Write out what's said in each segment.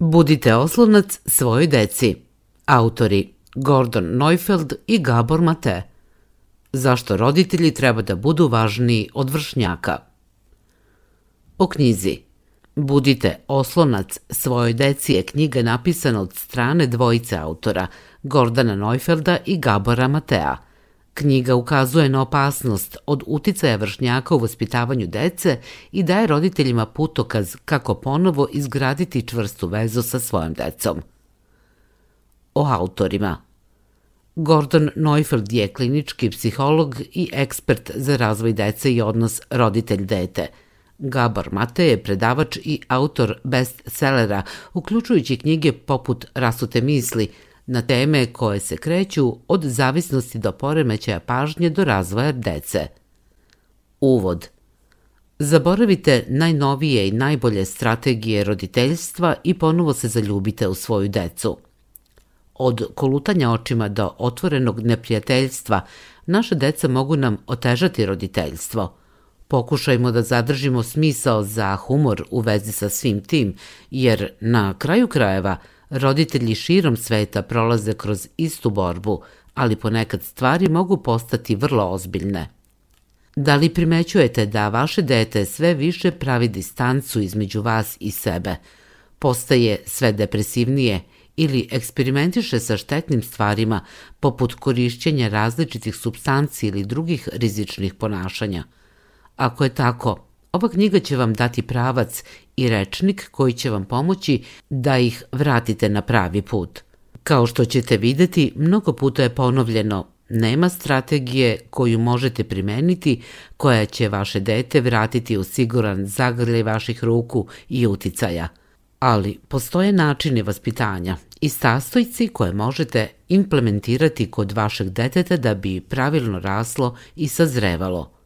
Budite oslovnac svojoj deci. Autori Gordon Neufeld i Gabor Mate. Zašto roditelji treba da budu važniji od vršnjaka? O knjizi Budite oslonac svojoj deci je knjiga napisana od strane dvojice autora, Gordana Neufelda i Gabora Matea. Knjiga ukazuje na opasnost od uticaja vršnjaka u vaspitavanju dece i daje roditeljima putokaz kako ponovo izgraditi čvrstu vezu sa svojom decom. O autorima Gordon Neufeld je klinički psiholog i ekspert za razvoj dece i odnos roditelj-dete – Gabor Mate je predavač i autor bestsellera, uključujući knjige poput Rasute misli, na teme koje se kreću od zavisnosti do poremećaja pažnje do razvoja dece. Uvod Zaboravite najnovije i najbolje strategije roditeljstva i ponovo se zaljubite u svoju decu. Od kolutanja očima do otvorenog neprijateljstva naše deca mogu nam otežati roditeljstvo – Pokušajmo da zadržimo smisao za humor u vezi sa svim tim, jer na kraju krajeva roditelji širom sveta prolaze kroz istu borbu, ali ponekad stvari mogu postati vrlo ozbiljne. Da li primećujete da vaše dete sve više pravi distancu između vas i sebe, postaje sve depresivnije ili eksperimentiše sa štetnim stvarima poput korišćenja različitih substanci ili drugih rizičnih ponašanja – Ako je tako, ova knjiga će vam dati pravac i rečnik koji će vam pomoći da ih vratite na pravi put. Kao što ćete videti, mnogo puta je ponovljeno Nema strategije koju možete primeniti koja će vaše dete vratiti u siguran zagrljaj vaših ruku i uticaja. Ali postoje načini vaspitanja i sastojci koje možete implementirati kod vašeg deteta da bi pravilno raslo i sazrevalo –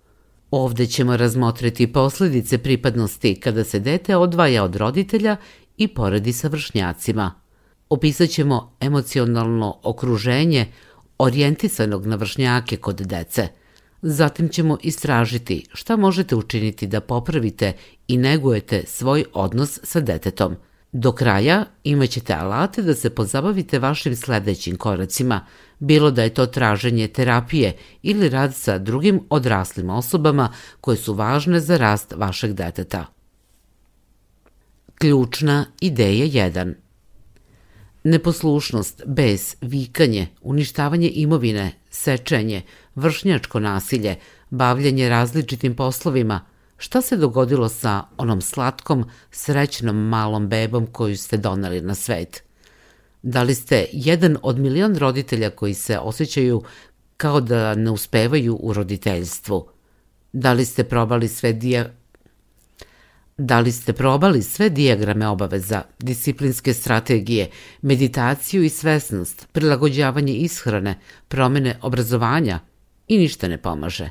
Ovde ćemo razmotriti posledice pripadnosti kada se dete odvaja od roditelja i poredi sa vršnjacima. Opisat ćemo emocionalno okruženje orijentisanog na vršnjake kod dece. Zatim ćemo istražiti šta možete učiniti da popravite i negujete svoj odnos sa detetom. Do kraja imaćete alate da se pozabavite vašim sledećim koracima – bilo da je to traženje terapije ili rad sa drugim odraslim osobama koje su važne za rast vašeg deteta. Ključna ideja 1 Neposlušnost, bez, vikanje, uništavanje imovine, sečenje, vršnjačko nasilje, bavljanje različitim poslovima, šta se dogodilo sa onom slatkom, srećnom malom bebom koju ste doneli na svet – Da li ste jedan od milion roditelja koji se osjećaju kao da ne uspevaju u roditeljstvu? Da li ste probali sve dija... Da li ste probali sve dijagrame obaveza, disciplinske strategije, meditaciju i svesnost, prilagođavanje ishrane, promene obrazovanja i ništa ne pomaže?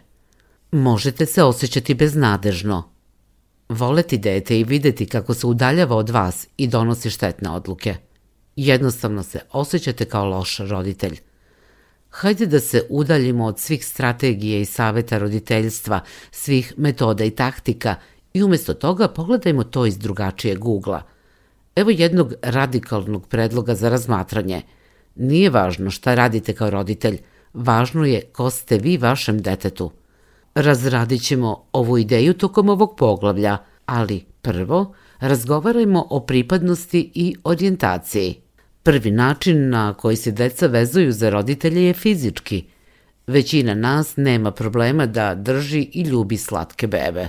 Možete se osjećati beznadežno, voleti dete i videti kako se udaljava od vas i donosi štetne odluke – Jednostavno se osjećate kao loš roditelj. Hajde da se udaljimo od svih strategije i saveta roditeljstva, svih metoda i taktika i umesto toga pogledajmo to iz drugačijeg ugla. Evo jednog radikalnog predloga za razmatranje. Nije važno šta radite kao roditelj, važno je ko ste vi vašem detetu. Razradit ćemo ovu ideju tokom ovog poglavlja, ali prvo razgovarajmo o pripadnosti i orijentaciji. Prvi način na koji se deca vezuju za roditelje je fizički. Većina nas nema problema da drži i ljubi slatke bebe.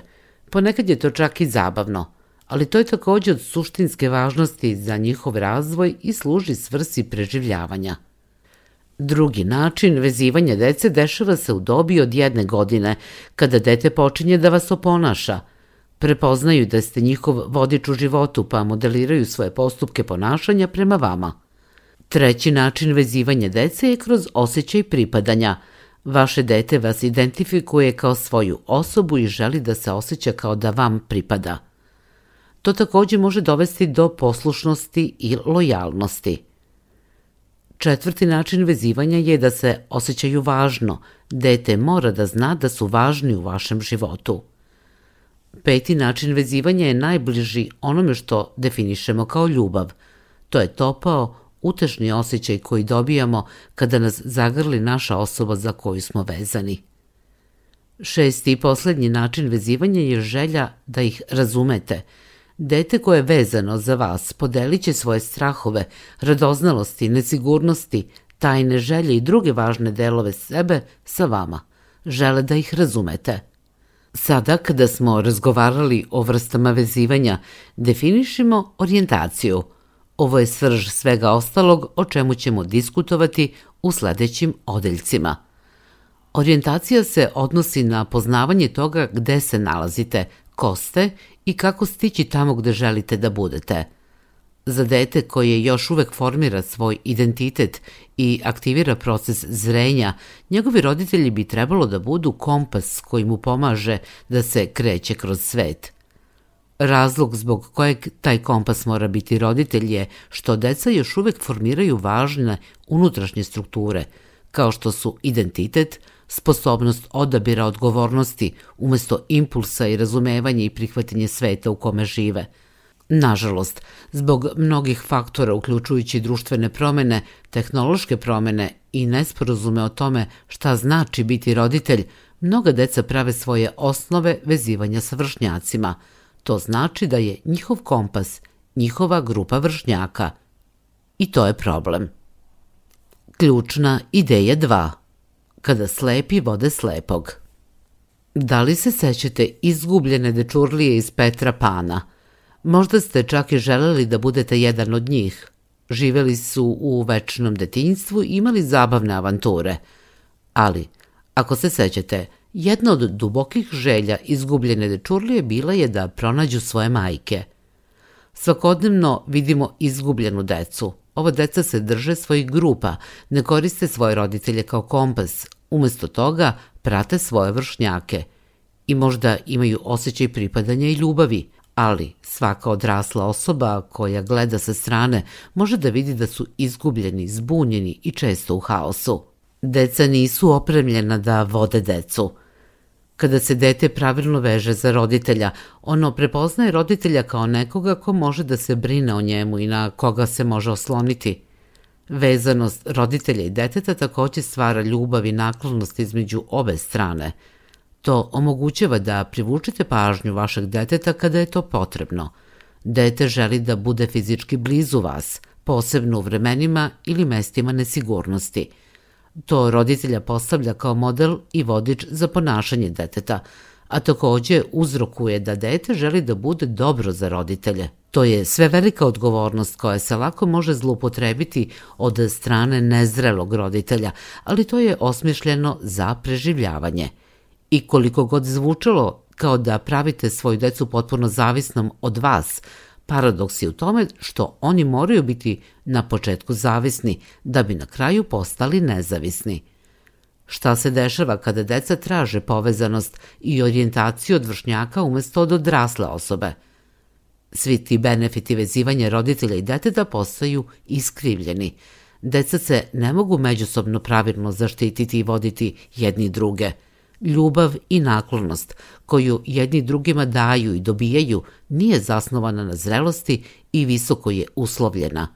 Ponekad je to čak i zabavno, ali to je takođe od suštinske važnosti za njihov razvoj i služi svrsi preživljavanja. Drugi način vezivanja dece dešava se u dobi od jedne godine, kada dete počinje da vas oponaša – prepoznaju da ste njihov vodič u životu pa modeliraju svoje postupke ponašanja prema vama. Treći način vezivanja dece je kroz osjećaj pripadanja. Vaše dete vas identifikuje kao svoju osobu i želi da se osjeća kao da vam pripada. To takođe može dovesti do poslušnosti i lojalnosti. Četvrti način vezivanja je da se osjećaju važno. Dete mora da zna da su važni u vašem životu. Peti način vezivanja je najbliži onome što definišemo kao ljubav – To je topao, utešni osjećaj koji dobijamo kada nas zagrli naša osoba za koju smo vezani. Šesti i poslednji način vezivanja je želja da ih razumete. Dete koje je vezano za vas podelit će svoje strahove, radoznalosti, nesigurnosti, tajne želje i druge važne delove sebe sa vama. Žele da ih razumete. Sada kada smo razgovarali o vrstama vezivanja, definišimo orijentaciju. Ovo je srž svega ostalog o čemu ćemo diskutovati u sledećim odeljcima. Orijentacija se odnosi na poznavanje toga gde se nalazite, ko ste i kako stići tamo gde želite da budete. Za dete koje još uvek formira svoj identitet i aktivira proces zrenja, njegovi roditelji bi trebalo da budu kompas koji mu pomaže da se kreće kroz svet. Razlog zbog kojeg taj kompas mora biti roditelj je što deca još uvek formiraju važne unutrašnje strukture, kao što su identitet, sposobnost odabira odgovornosti umesto impulsa i razumevanja i prihvatanje sveta u kome žive. Nažalost, zbog mnogih faktora uključujući društvene promene, tehnološke promene i nesporazume o tome šta znači biti roditelj, mnoga deca prave svoje osnove vezivanja sa vršnjacima. To znači da je njihov kompas njihova grupa vršnjaka. I to je problem. Ključna ideja 2 kada slepi vode slepog. Da li se sećate izgubljene dečurlije iz Petra Pana? Možda ste čak i želeli da budete jedan od njih. Živeli su u večnom detinjstvu i imali zabavne avanture. Ali, ako se sećate, jedna od dubokih želja izgubljene dečurlije bila je da pronađu svoje majke. Svakodnevno vidimo izgubljenu decu – Ova deca se drže svojih grupa, ne koriste svoje roditelje kao kompas, umesto toga prate svoje vršnjake. I možda imaju osjećaj pripadanja i ljubavi, ali svaka odrasla osoba koja gleda sa strane može da vidi da su izgubljeni, zbunjeni i često u haosu. Deca nisu opremljena da vode decu – Kada se dete pravilno veže za roditelja, ono prepoznaje roditelja kao nekoga ko može da se brine o njemu i na koga se može osloniti. Vezanost roditelja i deteta takođe stvara ljubav i naklonost između obe strane. To omogućava da privučete pažnju vašeg deteta kada je to potrebno. Dete želi da bude fizički blizu vas, posebno u vremenima ili mestima nesigurnosti – To roditelja postavlja kao model i vodič za ponašanje deteta, a takođe uzrokuje da dete želi da bude dobro za roditelje. To je sve velika odgovornost koja se lako može zlupotrebiti od strane nezrelog roditelja, ali to je osmišljeno za preživljavanje. I koliko god zvučalo kao da pravite svoju decu potpuno zavisnom od vas, Paradoks je u tome što oni moraju biti na početku zavisni da bi na kraju postali nezavisni. Šta se dešava kada deca traže povezanost i orijentaciju od vršnjaka umesto od odrasle osobe? Svi ti benefiti vezivanja roditelja i deteta postaju iskrivljeni. Deca se ne mogu međusobno pravilno zaštititi i voditi jedni druge – Ljubav i naklonost koju jedni drugima daju i dobijaju nije zasnovana na zrelosti i visoko je uslovljena.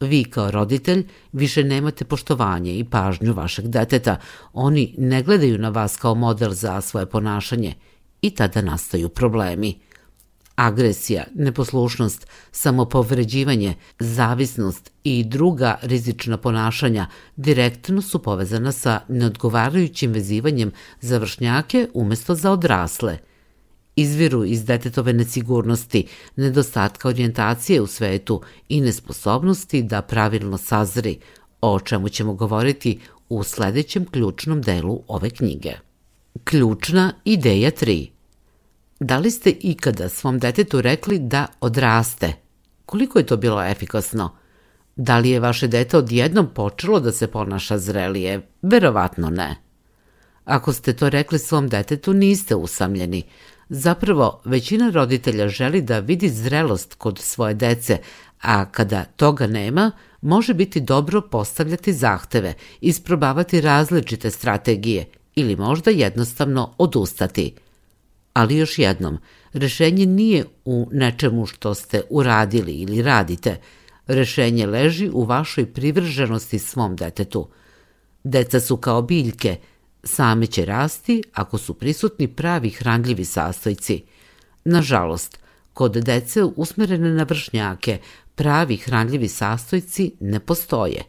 Vi kao roditelj više nemate poštovanje i pažnju vašeg deteta, oni ne gledaju na vas kao model za svoje ponašanje i tada nastaju problemi. Agresija, neposlušnost, samopovređivanje, zavisnost i druga rizična ponašanja direktno su povezana sa neodgovarajućim vezivanjem za vršnjake umesto za odrasle. Izviru iz detetove nesigurnosti, nedostatka orijentacije u svetu i nesposobnosti da pravilno sazri, o čemu ćemo govoriti u sledećem ključnom delu ove knjige. Ključna ideja 3 Da li ste ikada svom detetu rekli da odraste? Koliko je to bilo efikasno? Da li je vaše dete odjednom počelo da se ponaša zrelije? Verovatno ne. Ako ste to rekli svom detetu, niste usamljeni. Zapravo, većina roditelja želi da vidi zrelost kod svoje dece, a kada toga nema, može biti dobro postavljati zahteve, isprobavati različite strategije ili možda jednostavno odustati – Ali još jednom, rešenje nije u nečemu što ste uradili ili radite. Rešenje leži u vašoj privrženosti svom detetu. Deca su kao biljke, same će rasti ako su prisutni pravi hranljivi sastojci. Nažalost, kod dece usmerene na vršnjake pravi hranljivi sastojci ne postoje.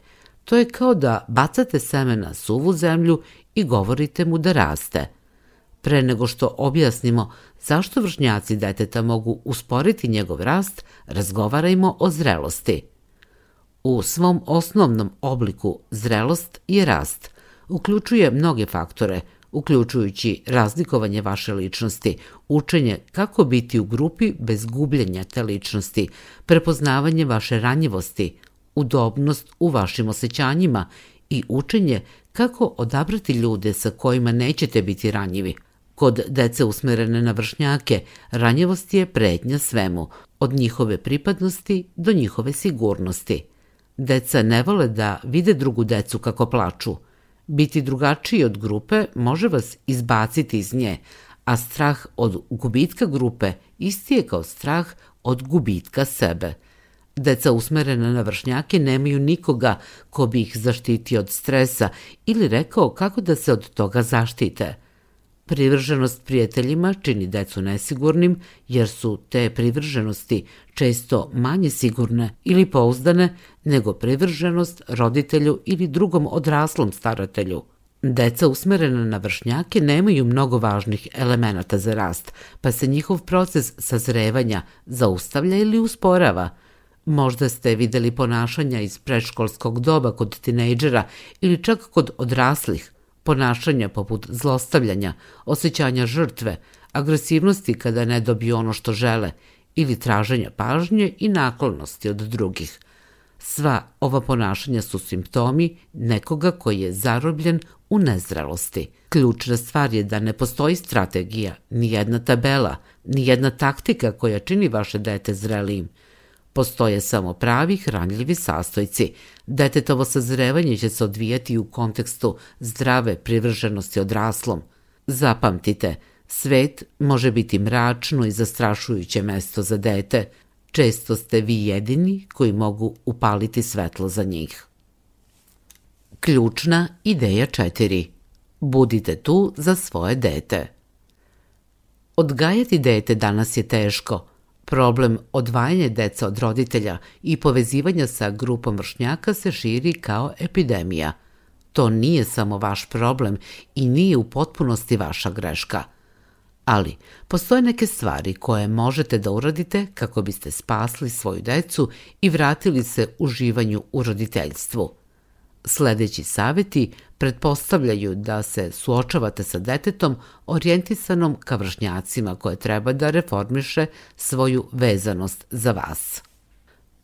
To je kao da bacate seme na suvu zemlju i govorite mu da raste. Pre nego što objasnimo zašto vršnjaci deteta mogu usporiti njegov rast, razgovarajmo o zrelosti. U svom osnovnom obliku zrelost je rast. Uključuje mnoge faktore, uključujući razlikovanje vaše ličnosti, učenje kako biti u grupi bez gubljenja te ličnosti, prepoznavanje vaše ranjivosti, udobnost u vašim osjećanjima i učenje kako odabrati ljude sa kojima nećete biti ranjivi. Kod dece usmerene na vršnjake, ranjivost je prednja svemu, od njihove pripadnosti do njihove sigurnosti. Deca ne vole da vide drugu decu kako plaču. Biti drugačiji od grupe može vas izbaciti iz nje, a strah od gubitka grupe isti je kao strah od gubitka sebe. Deca usmerena na vršnjake nemaju nikoga ko bi ih zaštitio od stresa ili rekao kako da se od toga zaštite – Privrženost prijateljima čini decu nesigurnim jer su te privrženosti često manje sigurne ili pouzdane nego privrženost roditelju ili drugom odraslom staratelju. Deca usmerena na vršnjake nemaju mnogo važnih elemenata za rast, pa se njihov proces sazrevanja zaustavlja ili usporava. Možda ste videli ponašanja iz predškolskog doba kod tinejdžera ili čak kod odraslih – ponašanja poput zlostavljanja, osjećanja žrtve, agresivnosti kada ne dobiju ono što žele ili traženja pažnje i naklonosti od drugih. Sva ova ponašanja su simptomi nekoga koji je zarobljen u nezrelosti. Ključna stvar je da ne postoji strategija, ni jedna tabela, ni jedna taktika koja čini vaše dete zrelijim. Postoje samo pravi hranljivi sastojci. Detetovo sazrevanje će se odvijati u kontekstu zdrave privrženosti odraslom. Zapamtite, svet može biti mračno i zastrašujuće mesto za dete. Često ste vi jedini koji mogu upaliti svetlo za njih. Ključna ideja 4. Budite tu za svoje dete. Odgajati dete danas je teško – Problem odvajanja deca od roditelja i povezivanja sa grupom vršnjaka se širi kao epidemija. To nije samo vaš problem i nije u potpunosti vaša greška. Ali, postoje neke stvari koje možete da uradite kako biste spasli svoju decu i vratili se uživanju u roditeljstvu. Sledeći saveti pretpostavljaju da se suočavate sa detetom orijentisanom ka vršnjacima koje treba da reformiše svoju vezanost za vas.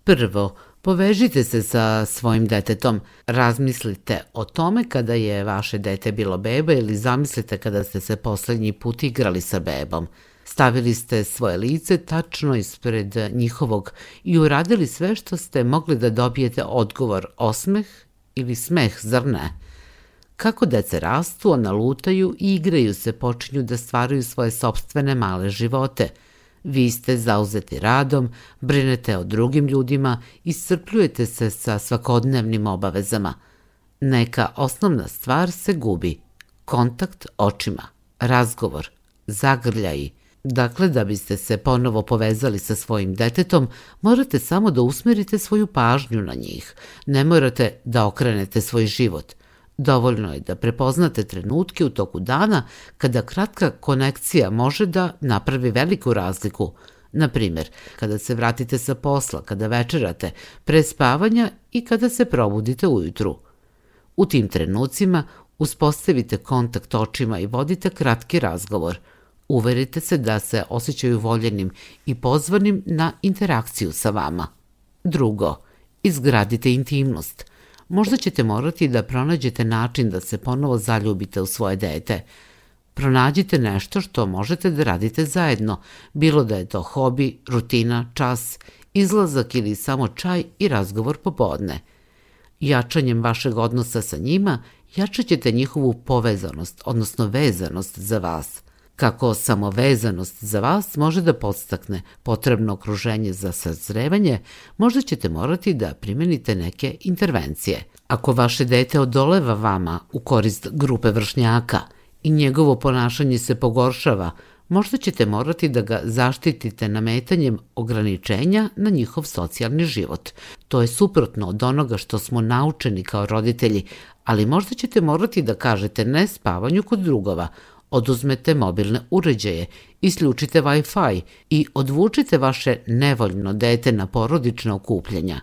Prvo, povežite se sa svojim detetom. Razmislite o tome kada je vaše dete bilo beba ili zamislite kada ste se poslednji put igrali sa bebom. Stavili ste svoje lice tačno ispred njihovog i uradili sve što ste mogli da dobijete odgovor osmeh ili smeh, zar ne? Kako deca rastu, ona lutaju i igraju se, počinju da stvaraju svoje sobstvene male živote. Vi ste zauzeti radom, brinete o drugim ljudima i srpljujete se sa svakodnevnim obavezama. Neka osnovna stvar se gubi. Kontakt očima, razgovor, zagrljaji. Dakle, da biste se ponovo povezali sa svojim detetom, morate samo da usmerite svoju pažnju na njih. Ne morate da okrenete svoj život – Dovoljno je da prepoznate trenutke u toku dana kada kratka konekcija može da napravi veliku razliku. Na primjer, kada se vratite sa posla, kada večerate, pre spavanja i kada se probudite ujutru. U tim trenucima uspostavite kontakt očima i vodite kratki razgovor. Uverite se da se osjećaju voljenim i pozvanim na interakciju sa vama. Drugo, izgradite intimnost – Možda ćete morati da pronađete način da se ponovo zaljubite u svoje dete. Pronađite nešto što možete da radite zajedno, bilo da je to hobi, rutina, čas, izlazak ili samo čaj i razgovor popodne. Jačanjem vašeg odnosa sa njima jačat ćete njihovu povezanost, odnosno vezanost za vas. Kako samovezanost za vas može da podstakne potrebno okruženje za sazrevanje, možda ćete morati da primenite neke intervencije. Ako vaše dete odoleva vama u korist grupe vršnjaka i njegovo ponašanje se pogoršava, možda ćete morati da ga zaštitite nametanjem ograničenja na njihov socijalni život. To je suprotno od onoga što smo naučeni kao roditelji, ali možda ćete morati da kažete ne spavanju kod drugova, oduzmete mobilne uređaje, isključite Wi-Fi i odvučite vaše nevoljno dete na porodična okupljanja.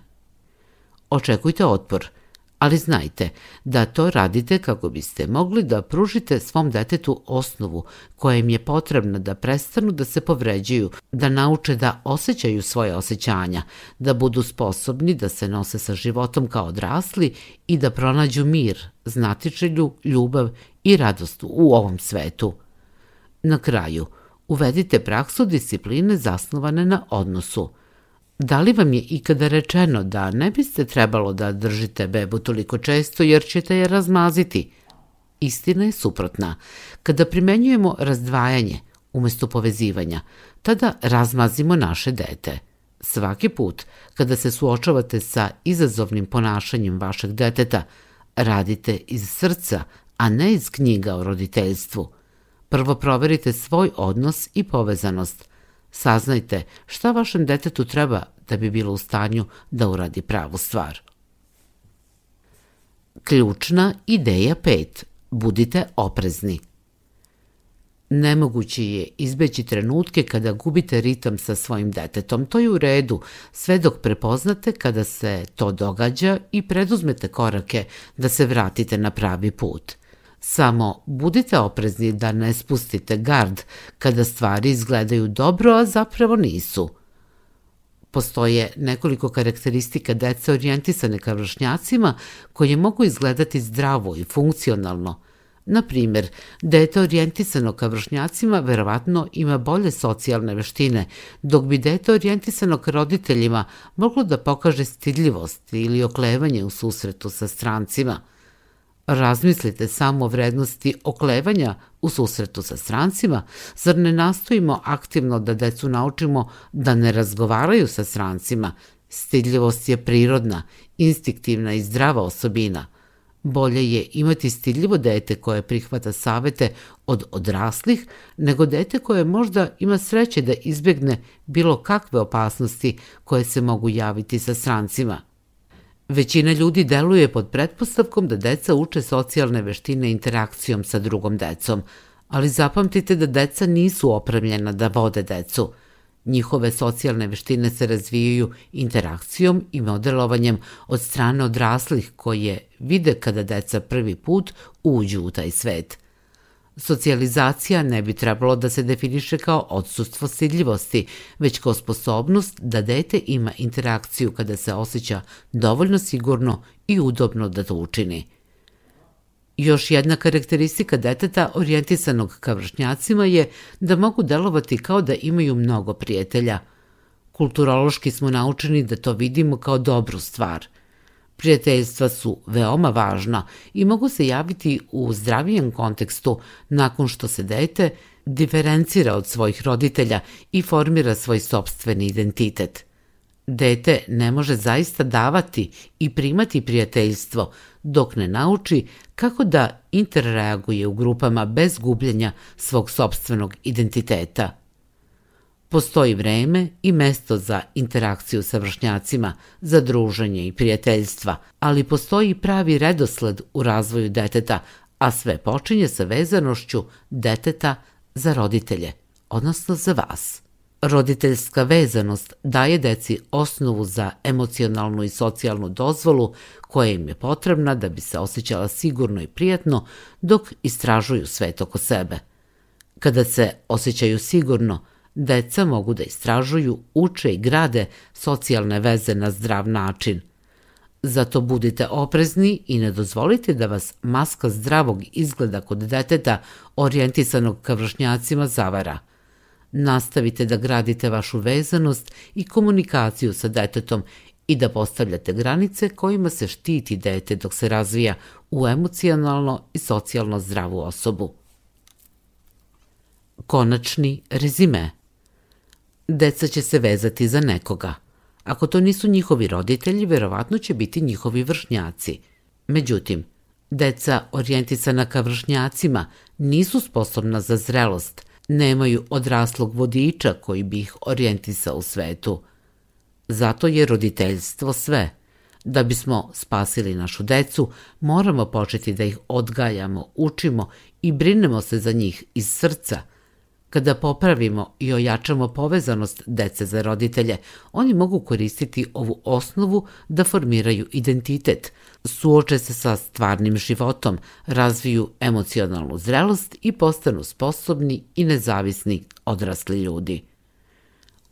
Očekujte otpor – ali znajte da to radite kako biste mogli da pružite svom detetu osnovu koja im je potrebna da prestanu da se povređuju, da nauče da osjećaju svoje osjećanja, da budu sposobni da se nose sa životom kao odrasli i da pronađu mir, znatičelju, ljubav i radost u ovom svetu. Na kraju, uvedite praksu discipline zasnovane na odnosu – Da li vam je ikada rečeno da ne biste trebalo da držite bebu toliko često jer ćete je razmaziti? Istina je suprotna. Kada primenjujemo razdvajanje umesto povezivanja, tada razmazimo naše dete. Svaki put kada se suočavate sa izazovnim ponašanjem vašeg deteta, radite iz srca, a ne iz knjiga o roditeljstvu. Prvo proverite svoj odnos i povezanost – Saznajte šta vašem detetu treba da bi bilo u stanju da uradi pravu stvar. Ključna ideja 5. Budite oprezni. Nemoguće je izbeći trenutke kada gubite ritam sa svojim detetom. To je u redu, sve dok prepoznate kada se to događa i preduzmete korake da se vratite na pravi put – Samo budite oprezni da ne spustite gard kada stvari izgledaju dobro, a zapravo nisu. Postoje nekoliko karakteristika dece orijentisane ka vršnjacima koje mogu izgledati zdravo i funkcionalno. Na primer, dete orijentisano ka vršnjacima verovatno ima bolje socijalne veštine, dok bi dete orijentisano ka roditeljima moglo da pokaže stidljivost ili oklevanje u susretu sa strancima – Razmislite samo o vrednosti oklevanja u susretu sa strancima, zar ne nastojimo aktivno da decu naučimo da ne razgovaraju sa strancima? Stidljivost je prirodna, instiktivna i zdrava osobina. Bolje je imati stidljivo dete koje prihvata savete od odraslih, nego dete koje možda ima sreće da izbegne bilo kakve opasnosti koje se mogu javiti sa strancima – Većina ljudi deluje pod pretpostavkom da deca uče socijalne veštine interakcijom sa drugom decom, ali zapamtite da deca nisu opremljena da vode decu. Njihove socijalne veštine se razvijaju interakcijom i modelovanjem od strane odraslih koje vide kada deca prvi put uđu u taj svet. Socijalizacija ne bi trebalo da se definiše kao odsustvo stidljivosti, već kao sposobnost da dete ima interakciju kada se osjeća dovoljno sigurno i udobno da to učini. Još jedna karakteristika deteta orijentisanog ka vršnjacima je da mogu delovati kao da imaju mnogo prijatelja. Kulturološki smo naučeni da to vidimo kao dobru stvar – Prijateljstva su veoma važna i mogu se javiti u zdravijem kontekstu nakon što se dete diferencira od svojih roditelja i formira svoj sobstveni identitet. Dete ne može zaista davati i primati prijateljstvo dok ne nauči kako da interreaguje u grupama bez gubljenja svog sobstvenog identiteta – Postoji vreme i mesto za interakciju sa vršnjacima, za druženje i prijateljstva, ali postoji pravi redosled u razvoju deteta, a sve počinje sa vezanošću deteta za roditelje, odnosno za vas. Roditeljska vezanost daje deci osnovu za emocionalnu i socijalnu dozvolu koja im je potrebna da bi se osjećala sigurno i prijatno dok istražuju svet oko sebe. Kada se osjećaju sigurno, deca mogu da istražuju, uče i grade socijalne veze na zdrav način. Zato budite oprezni i ne dozvolite da vas maska zdravog izgleda kod deteta orijentisanog ka vršnjacima zavara. Nastavite da gradite vašu vezanost i komunikaciju sa detetom i da postavljate granice kojima se štiti dete dok se razvija u emocionalno i socijalno zdravu osobu. Konačni rezime. Deca će se vezati za nekoga. Ako to nisu njihovi roditelji, verovatno će biti njihovi vršnjaci. Međutim, deca orijentisana ka vršnjacima nisu sposobna za zrelost, nemaju odraslog vodiča koji bi ih orijentisao u svetu. Zato je roditeljstvo sve – Da bismo spasili našu decu, moramo početi da ih odgajamo, učimo i brinemo se za njih iz srca. Kada popravimo i ojačamo povezanost dece za roditelje, oni mogu koristiti ovu osnovu da formiraju identitet, suoče se sa stvarnim životom, razviju emocionalnu zrelost i postanu sposobni i nezavisni odrasli ljudi.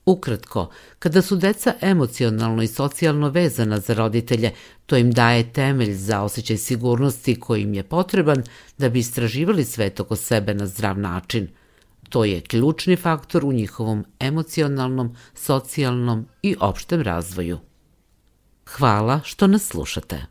Ukratko, kada su deca emocionalno i socijalno vezana za roditelje, to im daje temelj za osjećaj sigurnosti koji im je potreban da bi istraživali svet oko sebe na zdrav način. To je ključni faktor u njihovom emocionalnom, socijalnom i opštem razvoju. Hvala što nas slušate.